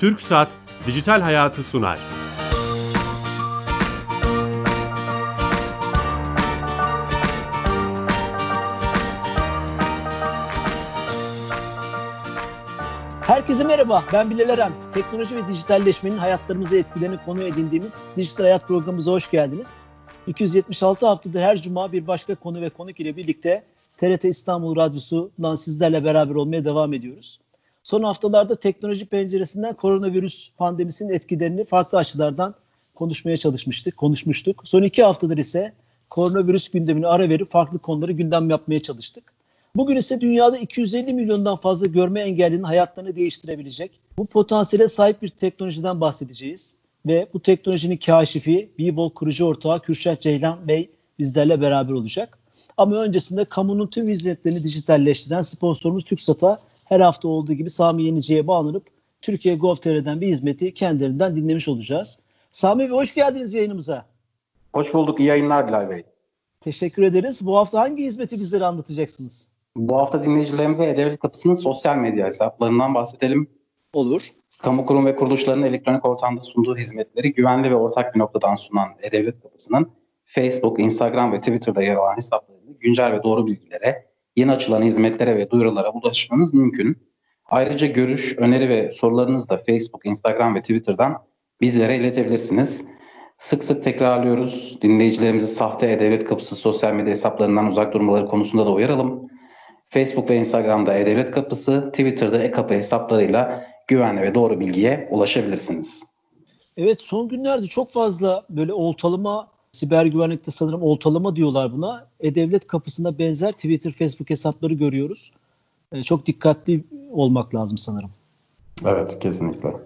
Türk Saat Dijital Hayatı sunar. Herkese merhaba, ben Bilal Eren. Teknoloji ve dijitalleşmenin hayatlarımızı etkilerini konu edindiğimiz Dijital Hayat programımıza hoş geldiniz. 276 haftadır her cuma bir başka konu ve konuk ile birlikte TRT İstanbul Radyosu'ndan sizlerle beraber olmaya devam ediyoruz. Son haftalarda teknoloji penceresinden koronavirüs pandemisinin etkilerini farklı açılardan konuşmaya çalışmıştık, konuşmuştuk. Son iki haftadır ise koronavirüs gündemini ara verip farklı konuları gündem yapmaya çalıştık. Bugün ise dünyada 250 milyondan fazla görme engellinin hayatlarını değiştirebilecek bu potansiyele sahip bir teknolojiden bahsedeceğiz. Ve bu teknolojinin kaşifi Bivol kurucu ortağı Kürşat Ceylan Bey bizlerle beraber olacak. Ama öncesinde kamunun tüm hizmetlerini dijitalleştiren sponsorumuz TürkSat'a her hafta olduğu gibi Sami Yenici'ye bağlanıp Türkiye Gov.tr'den bir hizmeti kendilerinden dinlemiş olacağız. Sami Bey hoş geldiniz yayınımıza. Hoş bulduk. İyi yayınlar Bilal Bey. Teşekkür ederiz. Bu hafta hangi hizmeti bizlere anlatacaksınız? Bu hafta dinleyicilerimize E-Devlet Kapısı'nın sosyal medya hesaplarından bahsedelim. Olur. Kamu kurum ve kuruluşlarının elektronik ortamda sunduğu hizmetleri güvenli ve ortak bir noktadan sunan E-Devlet Kapısı'nın Facebook, Instagram ve Twitter'da yer alan hesaplarını güncel ve doğru bilgilere, yeni açılan hizmetlere ve duyurulara ulaşmanız mümkün. Ayrıca görüş, öneri ve sorularınızı da Facebook, Instagram ve Twitter'dan bizlere iletebilirsiniz. Sık sık tekrarlıyoruz. Dinleyicilerimizi sahte E-Devlet Kapısı sosyal medya hesaplarından uzak durmaları konusunda da uyaralım. Facebook ve Instagram'da E-Devlet Kapısı, Twitter'da E-Kapı hesaplarıyla güvenli ve doğru bilgiye ulaşabilirsiniz. Evet son günlerde çok fazla böyle oltalama, siber güvenlikte sanırım oltalama diyorlar buna. E-Devlet Kapısı'nda benzer Twitter, Facebook hesapları görüyoruz. E, çok dikkatli olmak lazım sanırım. Evet kesinlikle.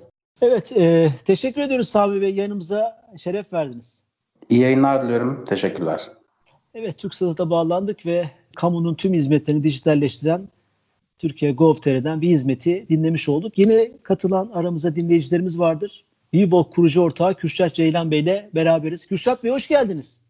Evet e, teşekkür ediyoruz Sami Bey yanımıza şeref verdiniz. İyi yayınlar diliyorum. Teşekkürler. Evet TürkSat'a bağlandık ve kamunun tüm hizmetlerini dijitalleştiren Türkiye Gov.tr'den bir hizmeti dinlemiş olduk. Yine katılan aramızda dinleyicilerimiz vardır. Vivo kurucu ortağı Kürşat Ceylan Bey ile beraberiz. Kürşat Bey hoş geldiniz.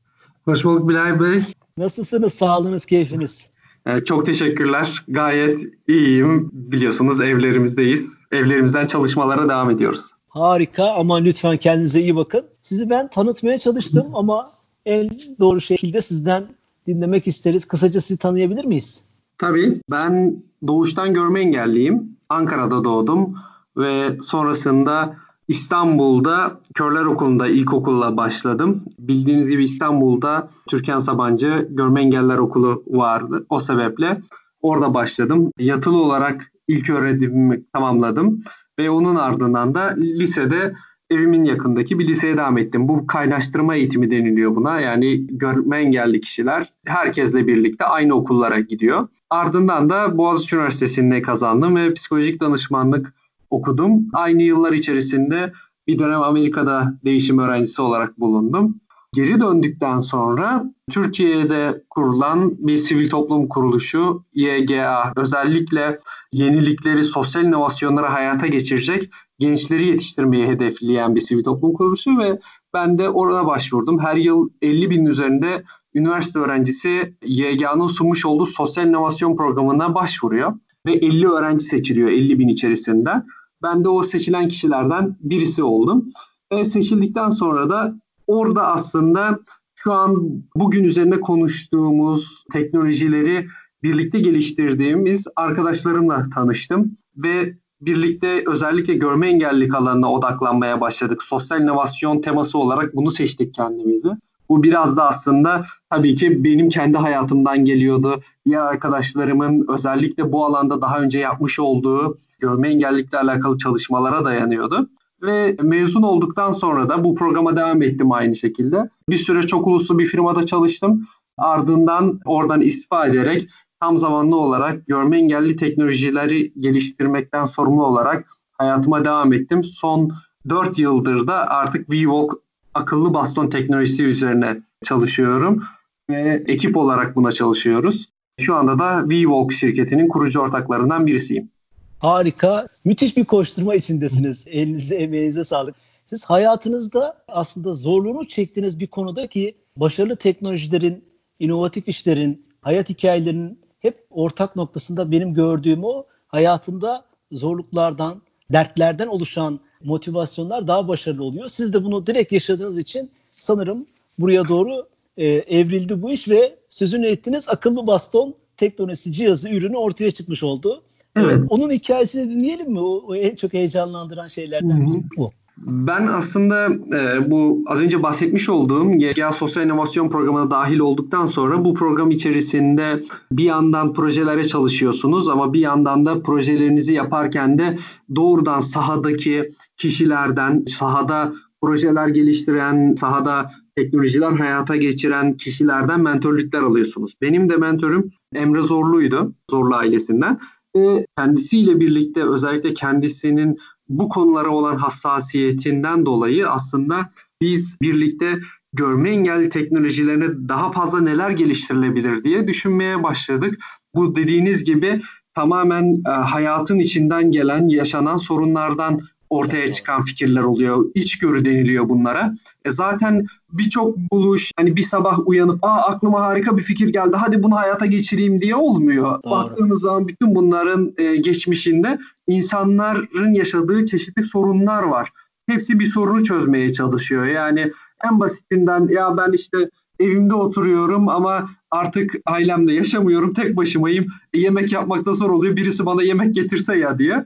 Hoş bulduk Bilal Bey. Nasılsınız? Sağlığınız, keyfiniz? Ee, çok teşekkürler. Gayet iyiyim. Biliyorsunuz evlerimizdeyiz. Evlerimizden çalışmalara devam ediyoruz. Harika ama lütfen kendinize iyi bakın. Sizi ben tanıtmaya çalıştım ama en doğru şekilde sizden dinlemek isteriz. Kısaca sizi tanıyabilir miyiz? Tabii. Ben doğuştan görme engelliyim. Ankara'da doğdum ve sonrasında İstanbul'da Körler Okulu'nda ilkokulla başladım. Bildiğiniz gibi İstanbul'da Türkan Sabancı Görme Engeller Okulu vardı. O sebeple orada başladım. Yatılı olarak ilk öğretimimi tamamladım ve onun ardından da lisede evimin yakındaki bir liseye devam ettim. Bu kaynaştırma eğitimi deniliyor buna. Yani görme engelli kişiler herkesle birlikte aynı okullara gidiyor. Ardından da Boğaziçi Üniversitesi'nde kazandım ve psikolojik danışmanlık okudum. Aynı yıllar içerisinde bir dönem Amerika'da değişim öğrencisi olarak bulundum. Geri döndükten sonra Türkiye'de kurulan bir sivil toplum kuruluşu YGA özellikle yenilikleri, sosyal inovasyonları hayata geçirecek gençleri yetiştirmeyi hedefleyen bir sivil toplum kuruluşu ve ben de orada başvurdum. Her yıl 50 bin üzerinde üniversite öğrencisi YGA'nın sunmuş olduğu sosyal inovasyon programına başvuruyor ve 50 öğrenci seçiliyor 50 bin içerisinden. Ben de o seçilen kişilerden birisi oldum. Ve seçildikten sonra da orada aslında şu an bugün üzerine konuştuğumuz teknolojileri birlikte geliştirdiğimiz arkadaşlarımla tanıştım ve birlikte özellikle görme engellilik alanına odaklanmaya başladık. Sosyal inovasyon teması olarak bunu seçtik kendimizi. Bu biraz da aslında tabii ki benim kendi hayatımdan geliyordu. Diğer arkadaşlarımın özellikle bu alanda daha önce yapmış olduğu görme engellilikle alakalı çalışmalara dayanıyordu. Ve mezun olduktan sonra da bu programa devam ettim aynı şekilde. Bir süre çok uluslu bir firmada çalıştım. Ardından oradan istifa ederek tam zamanlı olarak görme engelli teknolojileri geliştirmekten sorumlu olarak hayatıma devam ettim. Son 4 yıldır da artık VWalk akıllı baston teknolojisi üzerine çalışıyorum ve ekip olarak buna çalışıyoruz. Şu anda da VWalk şirketinin kurucu ortaklarından birisiyim. Harika. Müthiş bir koşturma içindesiniz. Elinize, emeğinize sağlık. Siz hayatınızda aslında zorluğunu çektiğiniz bir konuda ki başarılı teknolojilerin, inovatif işlerin, hayat hikayelerinin hep ortak noktasında benim gördüğüm o hayatında zorluklardan, dertlerden oluşan motivasyonlar daha başarılı oluyor. Siz de bunu direkt yaşadığınız için sanırım buraya doğru e, evrildi bu iş ve sözünü ettiğiniz akıllı baston teknolojisi cihazı ürünü ortaya çıkmış oldu. Evet. Ee, onun hikayesini dinleyelim mi? O, o en çok heyecanlandıran şeylerden biri bu. Ben aslında e, bu az önce bahsetmiş olduğum GEA Sosyal İnovasyon Programı'na dahil olduktan sonra bu program içerisinde bir yandan projelere çalışıyorsunuz ama bir yandan da projelerinizi yaparken de doğrudan sahadaki kişilerden, sahada projeler geliştiren, sahada teknolojiler hayata geçiren kişilerden mentorluklar alıyorsunuz. Benim de mentorum Emre Zorlu'ydu, Zorlu ailesinden. Ve kendisiyle birlikte özellikle kendisinin bu konulara olan hassasiyetinden dolayı aslında biz birlikte görme engelli teknolojilerine daha fazla neler geliştirilebilir diye düşünmeye başladık. Bu dediğiniz gibi tamamen e, hayatın içinden gelen, yaşanan sorunlardan ortaya çıkan fikirler oluyor. İçgörü deniliyor bunlara. E zaten birçok buluş hani bir sabah uyanıp aa aklıma harika bir fikir geldi hadi bunu hayata geçireyim diye olmuyor. Doğru. Baktığınız zaman bütün bunların e, geçmişinde insanların yaşadığı çeşitli sorunlar var. Hepsi bir sorunu çözmeye çalışıyor. Yani en basitinden ya ben işte evimde oturuyorum ama artık ailemde yaşamıyorum tek başımayım. E, yemek yapmakta zor oluyor. Birisi bana yemek getirse ya diye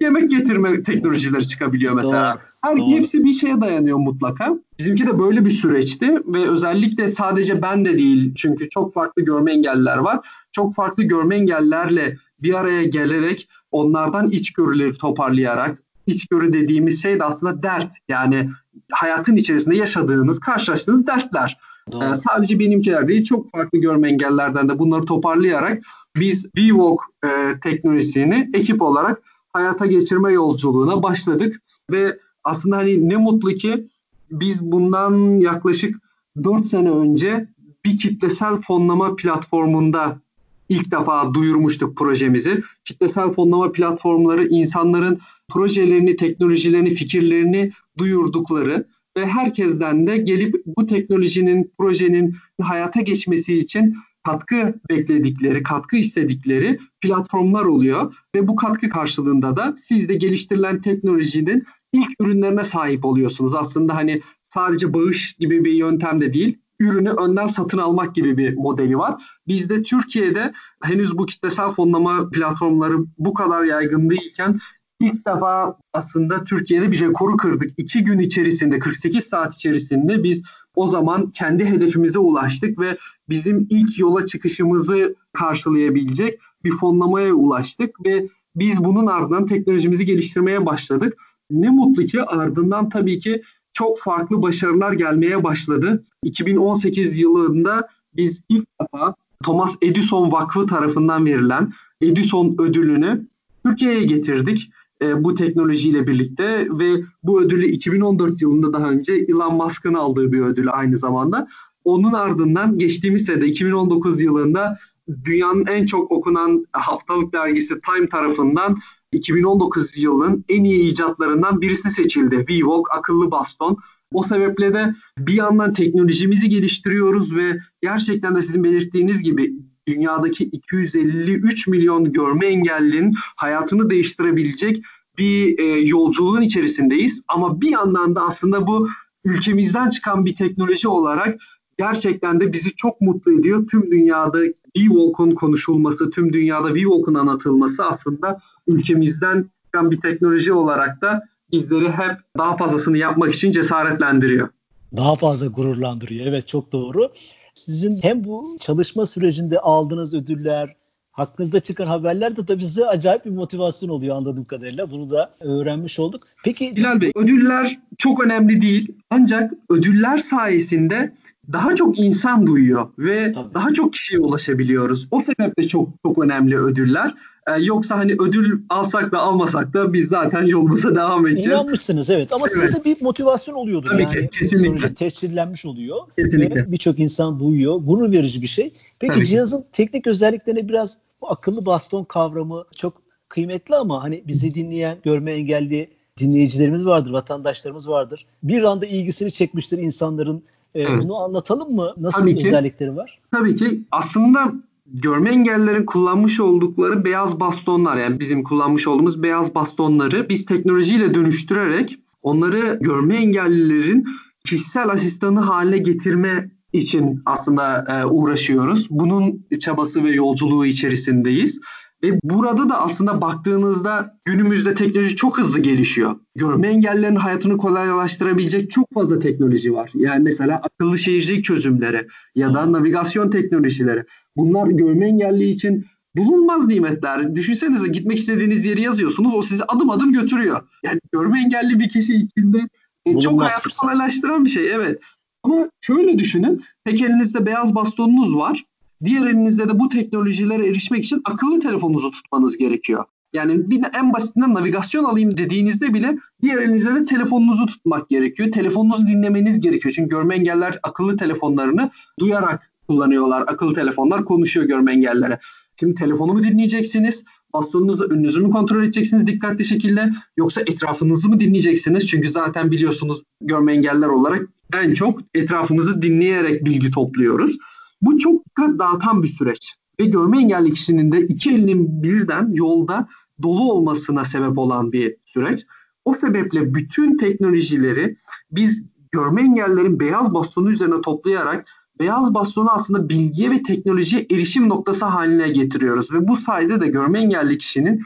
yemek getirme teknolojileri çıkabiliyor mesela. Doğru. Her Doğru. hepsi bir şeye dayanıyor mutlaka. Bizimki de böyle bir süreçti ve özellikle sadece ben de değil çünkü çok farklı görme engelliler var. Çok farklı görme engellerle bir araya gelerek onlardan içgörüleri toparlayarak içgörü dediğimiz şey de aslında dert. Yani hayatın içerisinde yaşadığınız, karşılaştığınız dertler. Ee, sadece benimkiler değil çok farklı görme engellerden de bunları toparlayarak biz VWalk e, teknolojisini ekip olarak hayata geçirme yolculuğuna başladık ve aslında hani ne mutlu ki biz bundan yaklaşık 4 sene önce bir kitlesel fonlama platformunda ilk defa duyurmuştuk projemizi. Kitlesel fonlama platformları insanların projelerini, teknolojilerini, fikirlerini duyurdukları ve herkesten de gelip bu teknolojinin, projenin hayata geçmesi için katkı bekledikleri, katkı istedikleri platformlar oluyor ve bu katkı karşılığında da siz de geliştirilen teknolojinin ilk ürünlerine sahip oluyorsunuz. Aslında hani sadece bağış gibi bir yöntem de değil, ürünü önden satın almak gibi bir modeli var. Bizde Türkiye'de henüz bu kitlesel fonlama platformları bu kadar yaygın değilken ilk defa aslında Türkiye'de bir rekoru kırdık. İki gün içerisinde 48 saat içerisinde biz o zaman kendi hedefimize ulaştık ve bizim ilk yola çıkışımızı karşılayabilecek bir fonlamaya ulaştık ve biz bunun ardından teknolojimizi geliştirmeye başladık. Ne mutlu ki ardından tabii ki çok farklı başarılar gelmeye başladı. 2018 yılında biz ilk defa Thomas Edison Vakfı tarafından verilen Edison ödülünü Türkiye'ye getirdik e, bu teknolojiyle birlikte ve bu ödülü 2014 yılında daha önce Elon Musk'ın aldığı bir ödül aynı zamanda. Onun ardından geçtiğimiz sene 2019 yılında dünyanın en çok okunan haftalık dergisi Time tarafından 2019 yılının en iyi icatlarından birisi seçildi. VWalk akıllı baston. O sebeple de bir yandan teknolojimizi geliştiriyoruz ve gerçekten de sizin belirttiğiniz gibi dünyadaki 253 milyon görme engellinin hayatını değiştirebilecek bir e, yolculuğun içerisindeyiz. Ama bir yandan da aslında bu ülkemizden çıkan bir teknoloji olarak gerçekten de bizi çok mutlu ediyor. Tüm dünyada V-Walk'un konuşulması, tüm dünyada V-Walk'un anlatılması aslında ülkemizden çıkan bir teknoloji olarak da bizleri hep daha fazlasını yapmak için cesaretlendiriyor. Daha fazla gururlandırıyor. Evet çok doğru. Sizin hem bu çalışma sürecinde aldığınız ödüller, hakkınızda çıkan haberler de tabii size acayip bir motivasyon oluyor anladığım kadarıyla. Bunu da öğrenmiş olduk. Peki Bilal Bey, ödüller çok önemli değil. Ancak ödüller sayesinde daha çok insan duyuyor ve Tabii. daha çok kişiye ulaşabiliyoruz. O sebeple çok çok önemli ödüller. Ee, yoksa hani ödül alsak da almasak da biz zaten yolumuza devam edeceğiz. İnanmışsınız evet ama evet. size de bir motivasyon oluyordu. Tabii yani. ki kesinlikle. tescillenmiş oluyor. Kesinlikle. Birçok insan duyuyor. Gurur verici bir şey. Peki Tabii cihazın ki. teknik özelliklerine biraz bu akıllı baston kavramı çok kıymetli ama hani bizi dinleyen görme engelli dinleyicilerimiz vardır, vatandaşlarımız vardır. Bir anda ilgisini çekmiştir insanların. Ee, evet. Bunu anlatalım mı? Nasıl Tabii özellikleri var? Tabii ki. Aslında görme engellilerin kullanmış oldukları beyaz bastonlar yani bizim kullanmış olduğumuz beyaz bastonları biz teknolojiyle dönüştürerek onları görme engellilerin kişisel asistanı haline getirme için aslında e, uğraşıyoruz. Bunun çabası ve yolculuğu içerisindeyiz. Ve burada da aslında baktığınızda günümüzde teknoloji çok hızlı gelişiyor. Görme engellilerin hayatını kolaylaştırabilecek çok fazla teknoloji var. Yani mesela akıllı şehircilik çözümleri ya da navigasyon teknolojileri. Bunlar görme engelli için bulunmaz nimetler. Düşünsenize gitmek istediğiniz yeri yazıyorsunuz o sizi adım adım götürüyor. Yani görme engelli bir kişi için de e, çok hayatı kolaylaştıran bir şey evet. Ama şöyle düşünün. Tek elinizde beyaz bastonunuz var. Diğer elinizde de bu teknolojilere erişmek için akıllı telefonunuzu tutmanız gerekiyor. Yani bir en basitinden navigasyon alayım dediğinizde bile diğer elinizde de telefonunuzu tutmak gerekiyor. Telefonunuzu dinlemeniz gerekiyor. Çünkü görme engeller akıllı telefonlarını duyarak kullanıyorlar. Akıllı telefonlar konuşuyor görme engellere. Şimdi telefonu mu dinleyeceksiniz? Bastonunuzu önünüzü mü kontrol edeceksiniz dikkatli şekilde? Yoksa etrafınızı mı dinleyeceksiniz? Çünkü zaten biliyorsunuz görme engeller olarak en çok etrafımızı dinleyerek bilgi topluyoruz. Bu çok dikkat dağıtan bir süreç. Ve görme engelli kişinin de iki elinin birden yolda dolu olmasına sebep olan bir süreç. O sebeple bütün teknolojileri biz görme engellerin beyaz bastonu üzerine toplayarak beyaz bastonu aslında bilgiye ve teknolojiye erişim noktası haline getiriyoruz. Ve bu sayede de görme engelli kişinin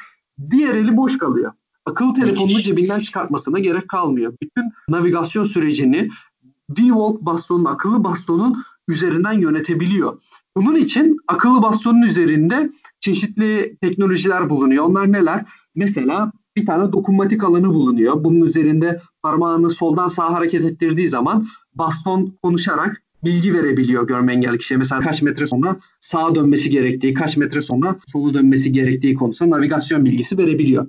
diğer eli boş kalıyor. Akıllı telefonunu cebinden çıkartmasına gerek kalmıyor. Bütün navigasyon sürecini V-Walk bastonun, akıllı bastonun üzerinden yönetebiliyor. Bunun için akıllı bastonun üzerinde çeşitli teknolojiler bulunuyor. Onlar neler? Mesela bir tane dokunmatik alanı bulunuyor. Bunun üzerinde parmağını soldan sağa hareket ettirdiği zaman baston konuşarak bilgi verebiliyor görme engelli kişiye. Mesela kaç metre sonra sağa dönmesi gerektiği, kaç metre sonra sola dönmesi gerektiği konusunda navigasyon bilgisi verebiliyor.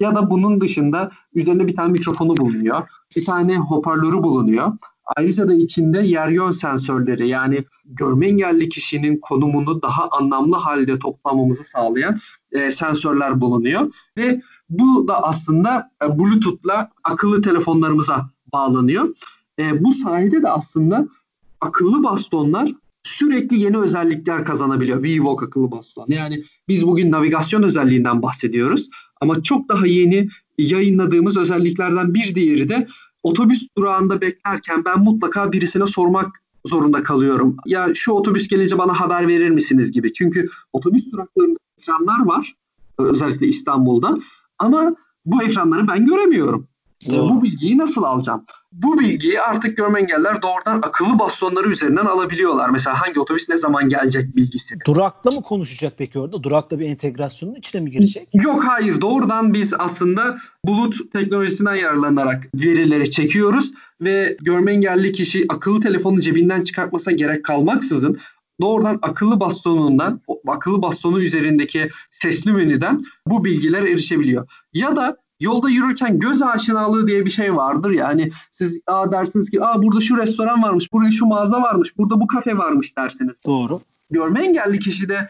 Ya da bunun dışında üzerinde bir tane mikrofonu bulunuyor. Bir tane hoparlörü bulunuyor. Ayrıca da içinde yer yön sensörleri yani görme engelli kişinin konumunu daha anlamlı halde toplamamızı sağlayan e, sensörler bulunuyor. Ve bu da aslında e, Bluetooth'la akıllı telefonlarımıza bağlanıyor. E, bu sayede de aslında akıllı bastonlar sürekli yeni özellikler kazanabiliyor. VVOC akıllı baston. Yani biz bugün navigasyon özelliğinden bahsediyoruz. Ama çok daha yeni yayınladığımız özelliklerden bir diğeri de otobüs durağında beklerken ben mutlaka birisine sormak zorunda kalıyorum. Ya şu otobüs gelince bana haber verir misiniz gibi. Çünkü otobüs duraklarında ekranlar var. Özellikle İstanbul'da. Ama bu ekranları ben göremiyorum. Doğru. Bu bilgiyi nasıl alacağım? Bu bilgiyi artık görme engeller doğrudan akıllı bastonları üzerinden alabiliyorlar. Mesela hangi otobüs ne zaman gelecek bilgisini. Durakla mı konuşacak peki orada? Durakla bir entegrasyonun içine mi girecek? Yok hayır. Doğrudan biz aslında bulut teknolojisinden yararlanarak verileri çekiyoruz ve görme engelli kişi akıllı telefonu cebinden çıkartmasına gerek kalmaksızın doğrudan akıllı bastonundan, akıllı bastonu üzerindeki sesli menüden bu bilgiler erişebiliyor. Ya da Yolda yürürken göz aşinalığı diye bir şey vardır yani siz aa dersiniz ki aa burada şu restoran varmış, burada şu mağaza varmış, burada bu kafe varmış dersiniz. Doğru. Görme engelli kişi de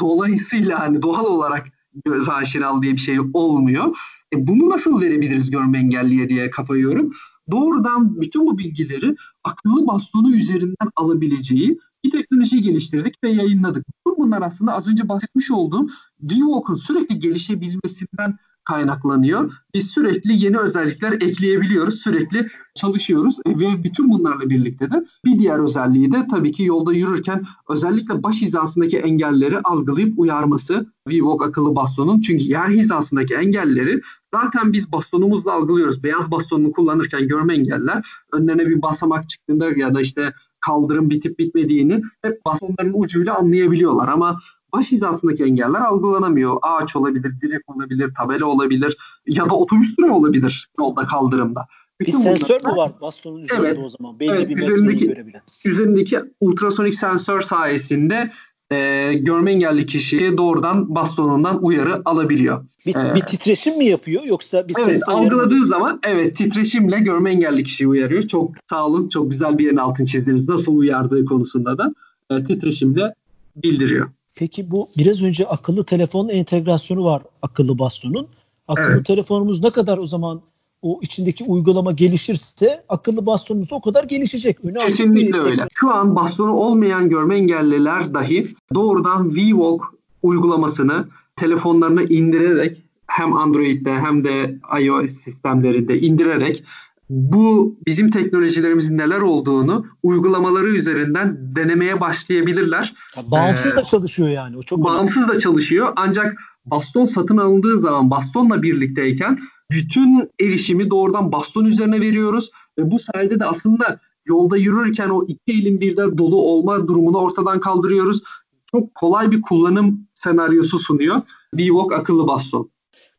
dolayısıyla hani doğal olarak göz aşinalığı diye bir şey olmuyor. E bunu nasıl verebiliriz görme engelliye diye kafayıyorum. Doğrudan bütün bu bilgileri akıllı bastonu üzerinden alabileceği bir teknoloji geliştirdik ve yayınladık. Bunlar aslında az önce bahsetmiş olduğum D-Walk'un sürekli gelişebilmesinden kaynaklanıyor. Biz sürekli yeni özellikler ekleyebiliyoruz. Sürekli çalışıyoruz e, ve bütün bunlarla birlikte de bir diğer özelliği de tabii ki yolda yürürken özellikle baş hizasındaki engelleri algılayıp uyarması VWalk akıllı bastonun. Çünkü yer hizasındaki engelleri zaten biz bastonumuzla algılıyoruz. Beyaz bastonunu kullanırken görme engeller önlerine bir basamak çıktığında ya da işte kaldırım bitip bitmediğini hep bastonların ucuyla anlayabiliyorlar. Ama baş hizasındaki engeller algılanamıyor. Ağaç olabilir, direk olabilir, tabela olabilir ya da otobüs durağı olabilir yolda kaldırımda. Bütün bir sensör mü var bastonun üzerinde evet, o zaman? Belli evet, bir üzerindeki, görebilen. Üzerindeki ultrasonik sensör sayesinde e, görme engelli kişi doğrudan bastonundan uyarı alabiliyor. Bir, ee, bir titreşim mi yapıyor yoksa bir evet, algıladığı zaman evet titreşimle görme engelli kişiyi uyarıyor. Çok sağ olun. Çok güzel bir yerin altını çizdiniz. Nasıl uyardığı konusunda da e, titreşimle bildiriyor. Peki bu biraz önce akıllı telefon entegrasyonu var akıllı bastonun. Akıllı evet. telefonumuz ne kadar o zaman o içindeki uygulama gelişirse akıllı bastonumuz da o kadar gelişecek. Önemli Kesinlikle öyle. Şu an bastonu olmayan görme engelliler dahi doğrudan V-Walk uygulamasını telefonlarına indirerek hem Android'de hem de iOS sistemlerinde indirerek bu bizim teknolojilerimizin neler olduğunu uygulamaları üzerinden denemeye başlayabilirler. bağımsız ee, da çalışıyor yani. O çok bağımsız önemli. da çalışıyor. Ancak baston satın alındığı zaman bastonla birlikteyken bütün erişimi doğrudan baston üzerine veriyoruz ve bu sayede de aslında yolda yürürken o iki elin birden dolu olma durumunu ortadan kaldırıyoruz. Çok kolay bir kullanım senaryosu sunuyor. VWalk akıllı baston.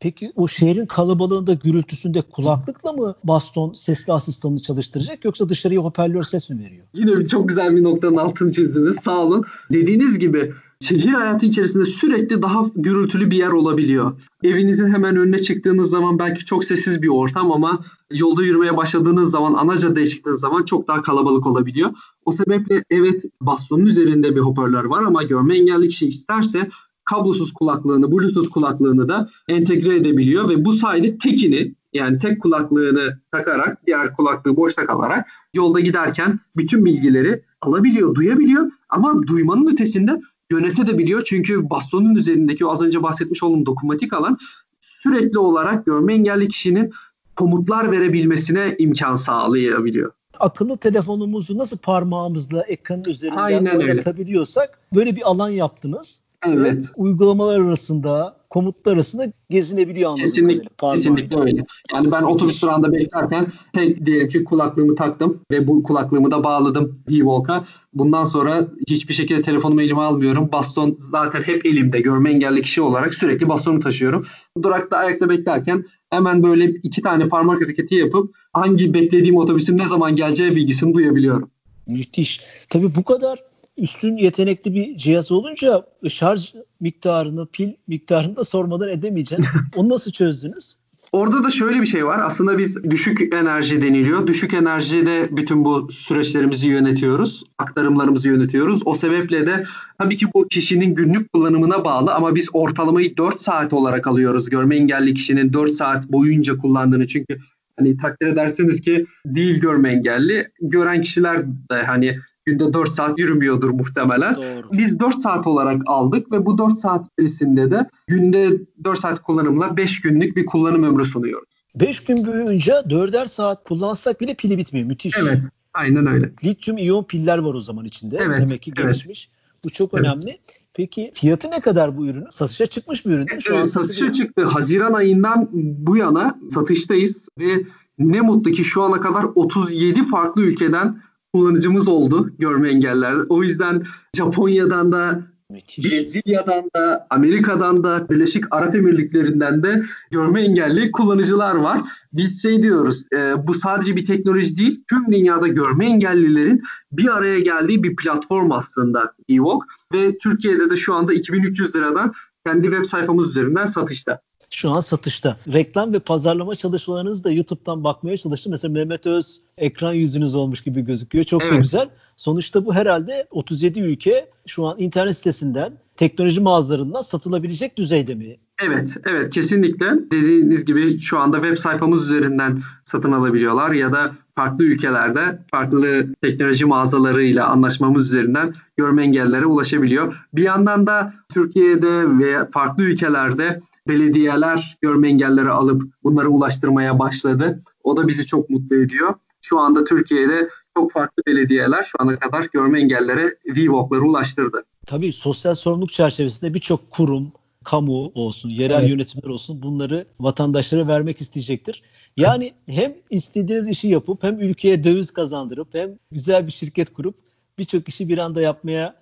Peki o şehrin kalabalığında gürültüsünde kulaklıkla mı baston sesli asistanını çalıştıracak yoksa dışarıya hoparlör ses mi veriyor? Yine çok güzel bir noktanın altını çizdiniz. Sağ olun. Dediğiniz gibi şehir hayatı içerisinde sürekli daha gürültülü bir yer olabiliyor. Evinizin hemen önüne çıktığınız zaman belki çok sessiz bir ortam ama yolda yürümeye başladığınız zaman, ana caddeye çıktığınız zaman çok daha kalabalık olabiliyor. O sebeple evet bastonun üzerinde bir hoparlör var ama görme engelli kişi isterse kablosuz kulaklığını, bluetooth kulaklığını da entegre edebiliyor ve bu sayede tekini yani tek kulaklığını takarak diğer kulaklığı boşta kalarak yolda giderken bütün bilgileri alabiliyor, duyabiliyor ama duymanın ötesinde yönetebiliyor. Çünkü bastonun üzerindeki o az önce bahsetmiş olduğum dokunmatik alan sürekli olarak görme engelli kişinin komutlar verebilmesine imkan sağlayabiliyor akıllı telefonumuzu nasıl parmağımızla ekranın üzerinden Aynen oynatabiliyorsak öyle. böyle bir alan yaptınız. Evet. Uygulamalar arasında, komutlar arasında gezinebiliyor anladığım Kesinlikle, kesinlikle öyle. Yani ben otobüs durağında beklerken tek diyelim ki kulaklığımı taktım ve bu kulaklığımı da bağladım D-Walk'a. Bundan sonra hiçbir şekilde telefonumu elime almıyorum. Baston zaten hep elimde. Görme engelli kişi olarak sürekli bastonumu taşıyorum. Durakta ayakta beklerken hemen böyle iki tane parmak hareketi yapıp hangi beklediğim otobüsün ne zaman geleceği bilgisini duyabiliyorum. Müthiş. Tabii bu kadar üstün yetenekli bir cihaz olunca şarj miktarını, pil miktarını da sormadan edemeyeceğim. Onu nasıl çözdünüz? Orada da şöyle bir şey var. Aslında biz düşük enerji deniliyor. Düşük enerjide bütün bu süreçlerimizi yönetiyoruz. Aktarımlarımızı yönetiyoruz. O sebeple de tabii ki bu kişinin günlük kullanımına bağlı ama biz ortalamayı 4 saat olarak alıyoruz. Görme engelli kişinin 4 saat boyunca kullandığını. Çünkü hani takdir ederseniz ki değil görme engelli. Gören kişiler de hani günde 4 saat yürümüyordur muhtemelen. Doğru. Biz 4 saat olarak aldık ve bu 4 saat içerisinde de günde 4 saat kullanımla 5 günlük bir kullanım ömrü sunuyoruz. 5 gün boyunca 4'er saat kullansak bile pili bitmiyor. Müthiş. Evet. Aynen öyle. Lityum iyon piller var o zaman içinde. Evet. Demek ki gelişmiş. Evet. Bu çok evet. önemli. Peki fiyatı ne kadar bu ürünün? Satışa çıkmış bir ürün değil mi? Şu evet, an satışa çıktı. Haziran ayından bu yana satıştayız ve ne mutlu ki şu ana kadar 37 farklı ülkeden kullanıcımız oldu görme engeller. O yüzden Japonya'dan da Müthiş. Brezilya'dan da, Amerika'dan da, Birleşik Arap Emirlikleri'nden de görme engelli kullanıcılar var. Biz şey diyoruz, e, bu sadece bir teknoloji değil, tüm dünyada görme engellilerin bir araya geldiği bir platform aslında Ewok. Ve Türkiye'de de şu anda 2300 liradan kendi web sayfamız üzerinden satışta şu an satışta. Reklam ve pazarlama çalışmalarınızı da YouTube'dan bakmaya çalıştım. Mesela Mehmet Öz ekran yüzünüz olmuş gibi gözüküyor. Çok evet. da güzel. Sonuçta bu herhalde 37 ülke şu an internet sitesinden, teknoloji mağazalarından satılabilecek düzeyde mi? Evet, evet kesinlikle. Dediğiniz gibi şu anda web sayfamız üzerinden satın alabiliyorlar ya da farklı ülkelerde farklı teknoloji mağazalarıyla anlaşmamız üzerinden görme engellere ulaşabiliyor. Bir yandan da Türkiye'de ve farklı ülkelerde belediyeler görme engelleri alıp bunları ulaştırmaya başladı. O da bizi çok mutlu ediyor. Şu anda Türkiye'de çok farklı belediyeler şu ana kadar görme engellere V-Walk'ları ulaştırdı. Tabii sosyal sorumluluk çerçevesinde birçok kurum, kamu olsun, yerel evet. yönetimler olsun bunları vatandaşlara vermek isteyecektir. Yani hem istediğiniz işi yapıp hem ülkeye döviz kazandırıp hem güzel bir şirket kurup birçok işi bir anda yapmaya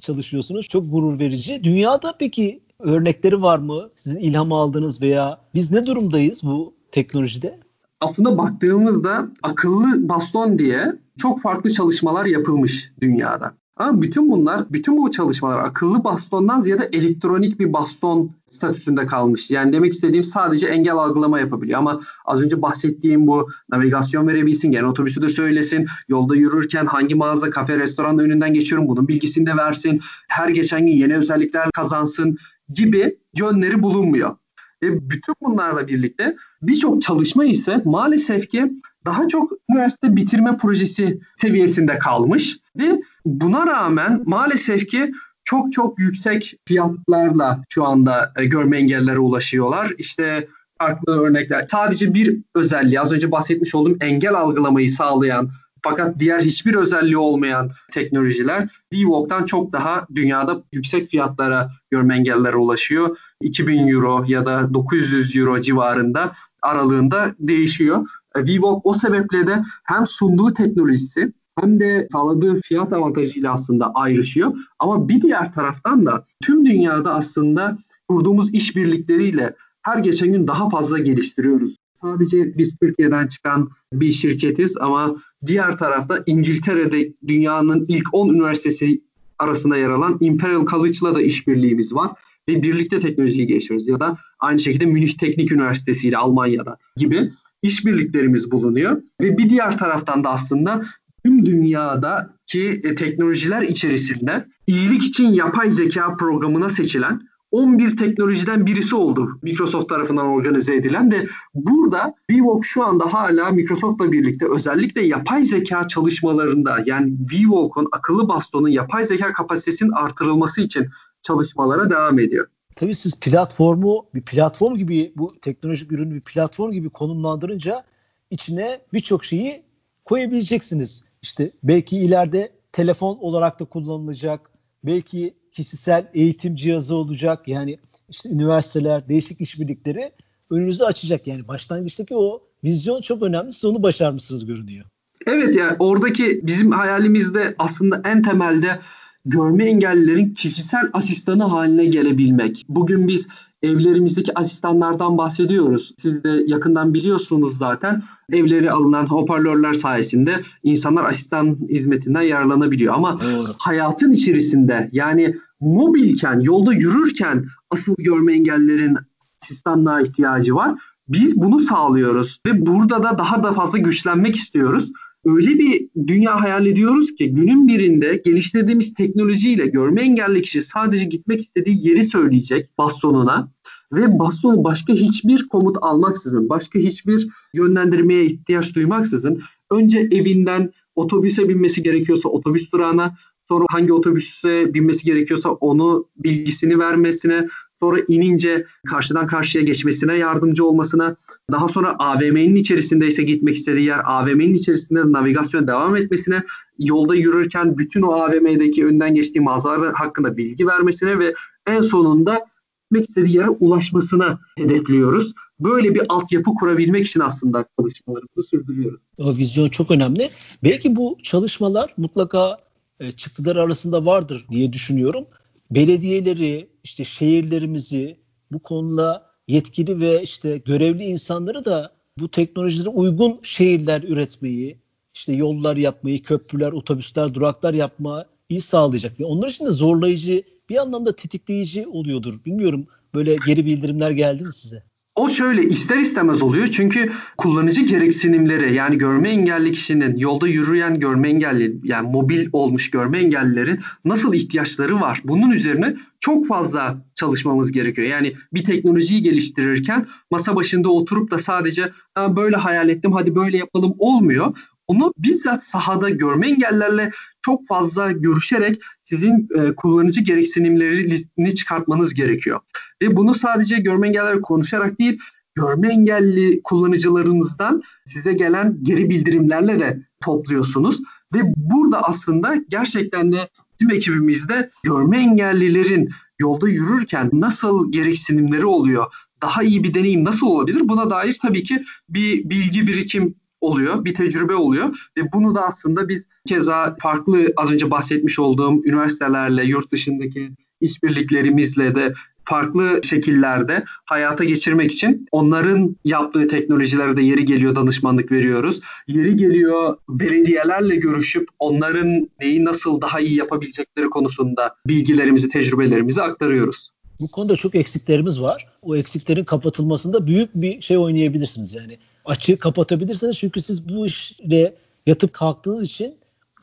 çalışıyorsunuz. Çok gurur verici. Dünyada peki örnekleri var mı? Sizin ilham aldığınız veya biz ne durumdayız bu teknolojide? Aslında baktığımızda akıllı baston diye çok farklı çalışmalar yapılmış dünyada. Ama bütün bunlar, bütün bu çalışmalar akıllı bastondan ziyade elektronik bir baston statüsünde kalmış. Yani demek istediğim sadece engel algılama yapabiliyor. Ama az önce bahsettiğim bu navigasyon verebilsin, gene otobüsü de söylesin, yolda yürürken hangi mağaza, kafe, restoran önünden geçiyorum bunun bilgisini de versin, her geçen gün yeni özellikler kazansın gibi yönleri bulunmuyor. Ve bütün bunlarla birlikte birçok çalışma ise maalesef ki daha çok üniversite bitirme projesi seviyesinde kalmış ve buna rağmen maalesef ki çok çok yüksek fiyatlarla şu anda e, görme engellere ulaşıyorlar. İşte farklı örnekler. Sadece bir özelliği az önce bahsetmiş olduğum engel algılamayı sağlayan fakat diğer hiçbir özelliği olmayan teknolojiler VWalk'tan çok daha dünyada yüksek fiyatlara görme engellere ulaşıyor. 2000 euro ya da 900 euro civarında aralığında değişiyor. VWalk o sebeple de hem sunduğu teknolojisi hem de sağladığı fiyat avantajıyla aslında ayrışıyor. Ama bir diğer taraftan da tüm dünyada aslında kurduğumuz işbirlikleriyle her geçen gün daha fazla geliştiriyoruz. Sadece biz Türkiye'den çıkan bir şirketiz ama diğer tarafta İngiltere'de dünyanın ilk 10 üniversitesi arasında yer alan Imperial College'la da işbirliğimiz var ve birlikte teknolojiyi geçiyoruz ya da aynı şekilde Münih Teknik Üniversitesi ile Almanya'da gibi işbirliklerimiz bulunuyor ve bir diğer taraftan da aslında tüm dünyadaki e, teknolojiler içerisinde iyilik için yapay zeka programına seçilen 11 teknolojiden birisi oldu Microsoft tarafından organize edilen de burada VWalk şu anda hala Microsoft'la birlikte özellikle yapay zeka çalışmalarında yani VWalk'un akıllı bastonun yapay zeka kapasitesinin artırılması için çalışmalara devam ediyor. Tabii siz platformu bir platform gibi bu teknolojik ürünü bir platform gibi konumlandırınca içine birçok şeyi koyabileceksiniz. İşte belki ileride telefon olarak da kullanılacak. Belki kişisel eğitim cihazı olacak. Yani işte üniversiteler, değişik işbirlikleri önünüzü açacak. Yani başlangıçtaki o vizyon çok önemli. Siz onu başarmışsınız görünüyor. Evet yani oradaki bizim hayalimizde aslında en temelde görme engellilerin kişisel asistanı haline gelebilmek. Bugün biz evlerimizdeki asistanlardan bahsediyoruz. Siz de yakından biliyorsunuz zaten. Evleri alınan hoparlörler sayesinde insanlar asistan hizmetinden yararlanabiliyor. Ama Doğru. hayatın içerisinde yani mobilken, yolda yürürken asıl görme engellilerin asistanlığa ihtiyacı var. Biz bunu sağlıyoruz ve burada da daha da fazla güçlenmek istiyoruz öyle bir dünya hayal ediyoruz ki günün birinde geliştirdiğimiz teknolojiyle görme engelli kişi sadece gitmek istediği yeri söyleyecek bastonuna ve bastonu başka hiçbir komut almaksızın, başka hiçbir yönlendirmeye ihtiyaç duymaksızın önce evinden otobüse binmesi gerekiyorsa otobüs durağına, sonra hangi otobüse binmesi gerekiyorsa onu bilgisini vermesine, sonra inince karşıdan karşıya geçmesine yardımcı olmasına, daha sonra AVM'nin içerisindeyse gitmek istediği yer AVM'nin içerisinde navigasyon devam etmesine, yolda yürürken bütün o AVM'deki önden geçtiği mağazalar hakkında bilgi vermesine ve en sonunda gitmek istediği yere ulaşmasına hedefliyoruz. Böyle bir altyapı kurabilmek için aslında çalışmalarımızı sürdürüyoruz. O vizyon çok önemli. Belki bu çalışmalar mutlaka e, çıktılar arasında vardır diye düşünüyorum belediyeleri, işte şehirlerimizi bu konuda yetkili ve işte görevli insanları da bu teknolojilere uygun şehirler üretmeyi, işte yollar yapmayı, köprüler, otobüsler, duraklar yapmayı sağlayacak. Ve onlar için de zorlayıcı, bir anlamda tetikleyici oluyordur. Bilmiyorum böyle geri bildirimler geldi mi size? O şöyle ister istemez oluyor çünkü kullanıcı gereksinimleri yani görme engelli kişinin yolda yürüyen görme engelli yani mobil olmuş görme engellilerin nasıl ihtiyaçları var? Bunun üzerine çok fazla çalışmamız gerekiyor. Yani bir teknolojiyi geliştirirken masa başında oturup da sadece böyle hayal ettim hadi böyle yapalım olmuyor. Onu bizzat sahada görme engellerle çok fazla görüşerek sizin e, kullanıcı gereksinimlerini çıkartmanız gerekiyor. Ve bunu sadece görme engelleri konuşarak değil, görme engelli kullanıcılarınızdan size gelen geri bildirimlerle de topluyorsunuz. Ve burada aslında gerçekten de tüm ekibimizde görme engellilerin yolda yürürken nasıl gereksinimleri oluyor, daha iyi bir deneyim nasıl olabilir? Buna dair tabii ki bir bilgi birikim oluyor, bir tecrübe oluyor ve bunu da aslında biz keza farklı az önce bahsetmiş olduğum üniversitelerle, yurt dışındaki işbirliklerimizle de farklı şekillerde hayata geçirmek için onların yaptığı teknolojilere de yeri geliyor danışmanlık veriyoruz. Yeri geliyor belediyelerle görüşüp onların neyi nasıl daha iyi yapabilecekleri konusunda bilgilerimizi, tecrübelerimizi aktarıyoruz. Bu konuda çok eksiklerimiz var. O eksiklerin kapatılmasında büyük bir şey oynayabilirsiniz yani. Açığı kapatabilirsiniz çünkü siz bu işle yatıp kalktığınız için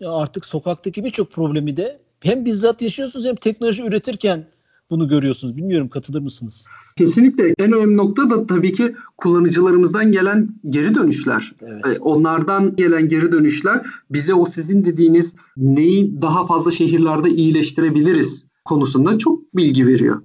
artık sokaktaki birçok problemi de hem bizzat yaşıyorsunuz hem teknoloji üretirken bunu görüyorsunuz. Bilmiyorum katılır mısınız? Kesinlikle en önemli nokta da tabii ki kullanıcılarımızdan gelen geri dönüşler. Evet. Ee, Onlardan gelen geri dönüşler bize o sizin dediğiniz neyi daha fazla şehirlerde iyileştirebiliriz konusunda çok bilgi veriyor.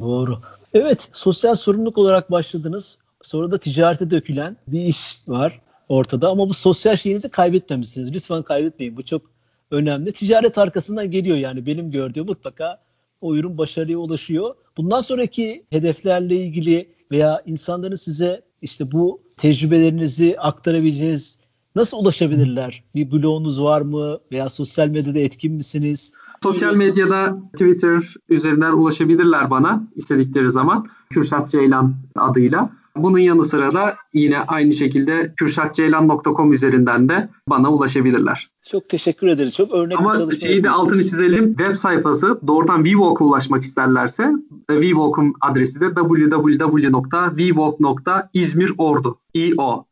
Doğru. Evet, sosyal sorumluluk olarak başladınız. Sonra da ticarete dökülen bir iş var ortada ama bu sosyal şeyinizi kaybetmemişsiniz. Lütfen kaybetmeyin. Bu çok önemli. Ticaret arkasından geliyor yani benim gördüğüm mutlaka o ürün başarıya ulaşıyor. Bundan sonraki hedeflerle ilgili veya insanların size işte bu tecrübelerinizi aktarabileceğiniz nasıl ulaşabilirler? Bir blogunuz var mı veya sosyal medyada etkin misiniz? Sosyal medyada Twitter üzerinden ulaşabilirler bana istedikleri zaman. Kürşat Ceylan adıyla. Bunun yanı sıra da yine aynı şekilde kürşatceylan.com üzerinden de bana ulaşabilirler. Çok teşekkür ederiz. Çok örnek bir Ama çalışma şeyi de altını çizelim. Web sayfası doğrudan WeWalk'a ulaşmak isterlerse WeWalk'un adresi de www.vwalk.izmirordu.io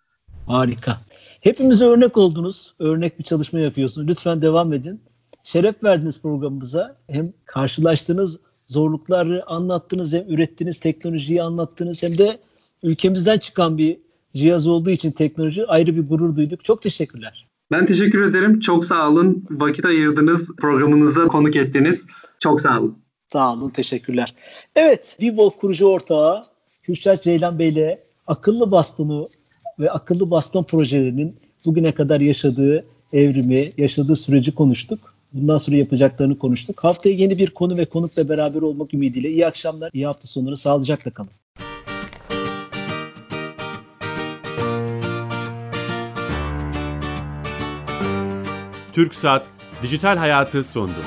Harika. Hepimize örnek oldunuz. Örnek bir çalışma yapıyorsunuz. Lütfen devam edin. Şeref verdiniz programımıza. Hem karşılaştığınız zorlukları anlattınız hem ürettiğiniz teknolojiyi anlattınız hem de ülkemizden çıkan bir cihaz olduğu için teknoloji ayrı bir gurur duyduk. Çok teşekkürler. Ben teşekkür ederim. Çok sağ olun. Vakit ayırdınız. Programınıza konuk ettiniz. Çok sağ olun. Sağ olun, teşekkürler. Evet, Vivolk kurucu ortağı Kürşat Ceylan Bey ile akıllı bastonu ve akıllı baston projelerinin bugüne kadar yaşadığı evrimi, yaşadığı süreci konuştuk. Bundan sonra yapacaklarını konuştuk. Haftaya yeni bir konu ve konukla beraber olmak ümidiyle iyi akşamlar, iyi hafta sonları, sağlıcakla kalın. Türk Saat Dijital Hayatı sondu.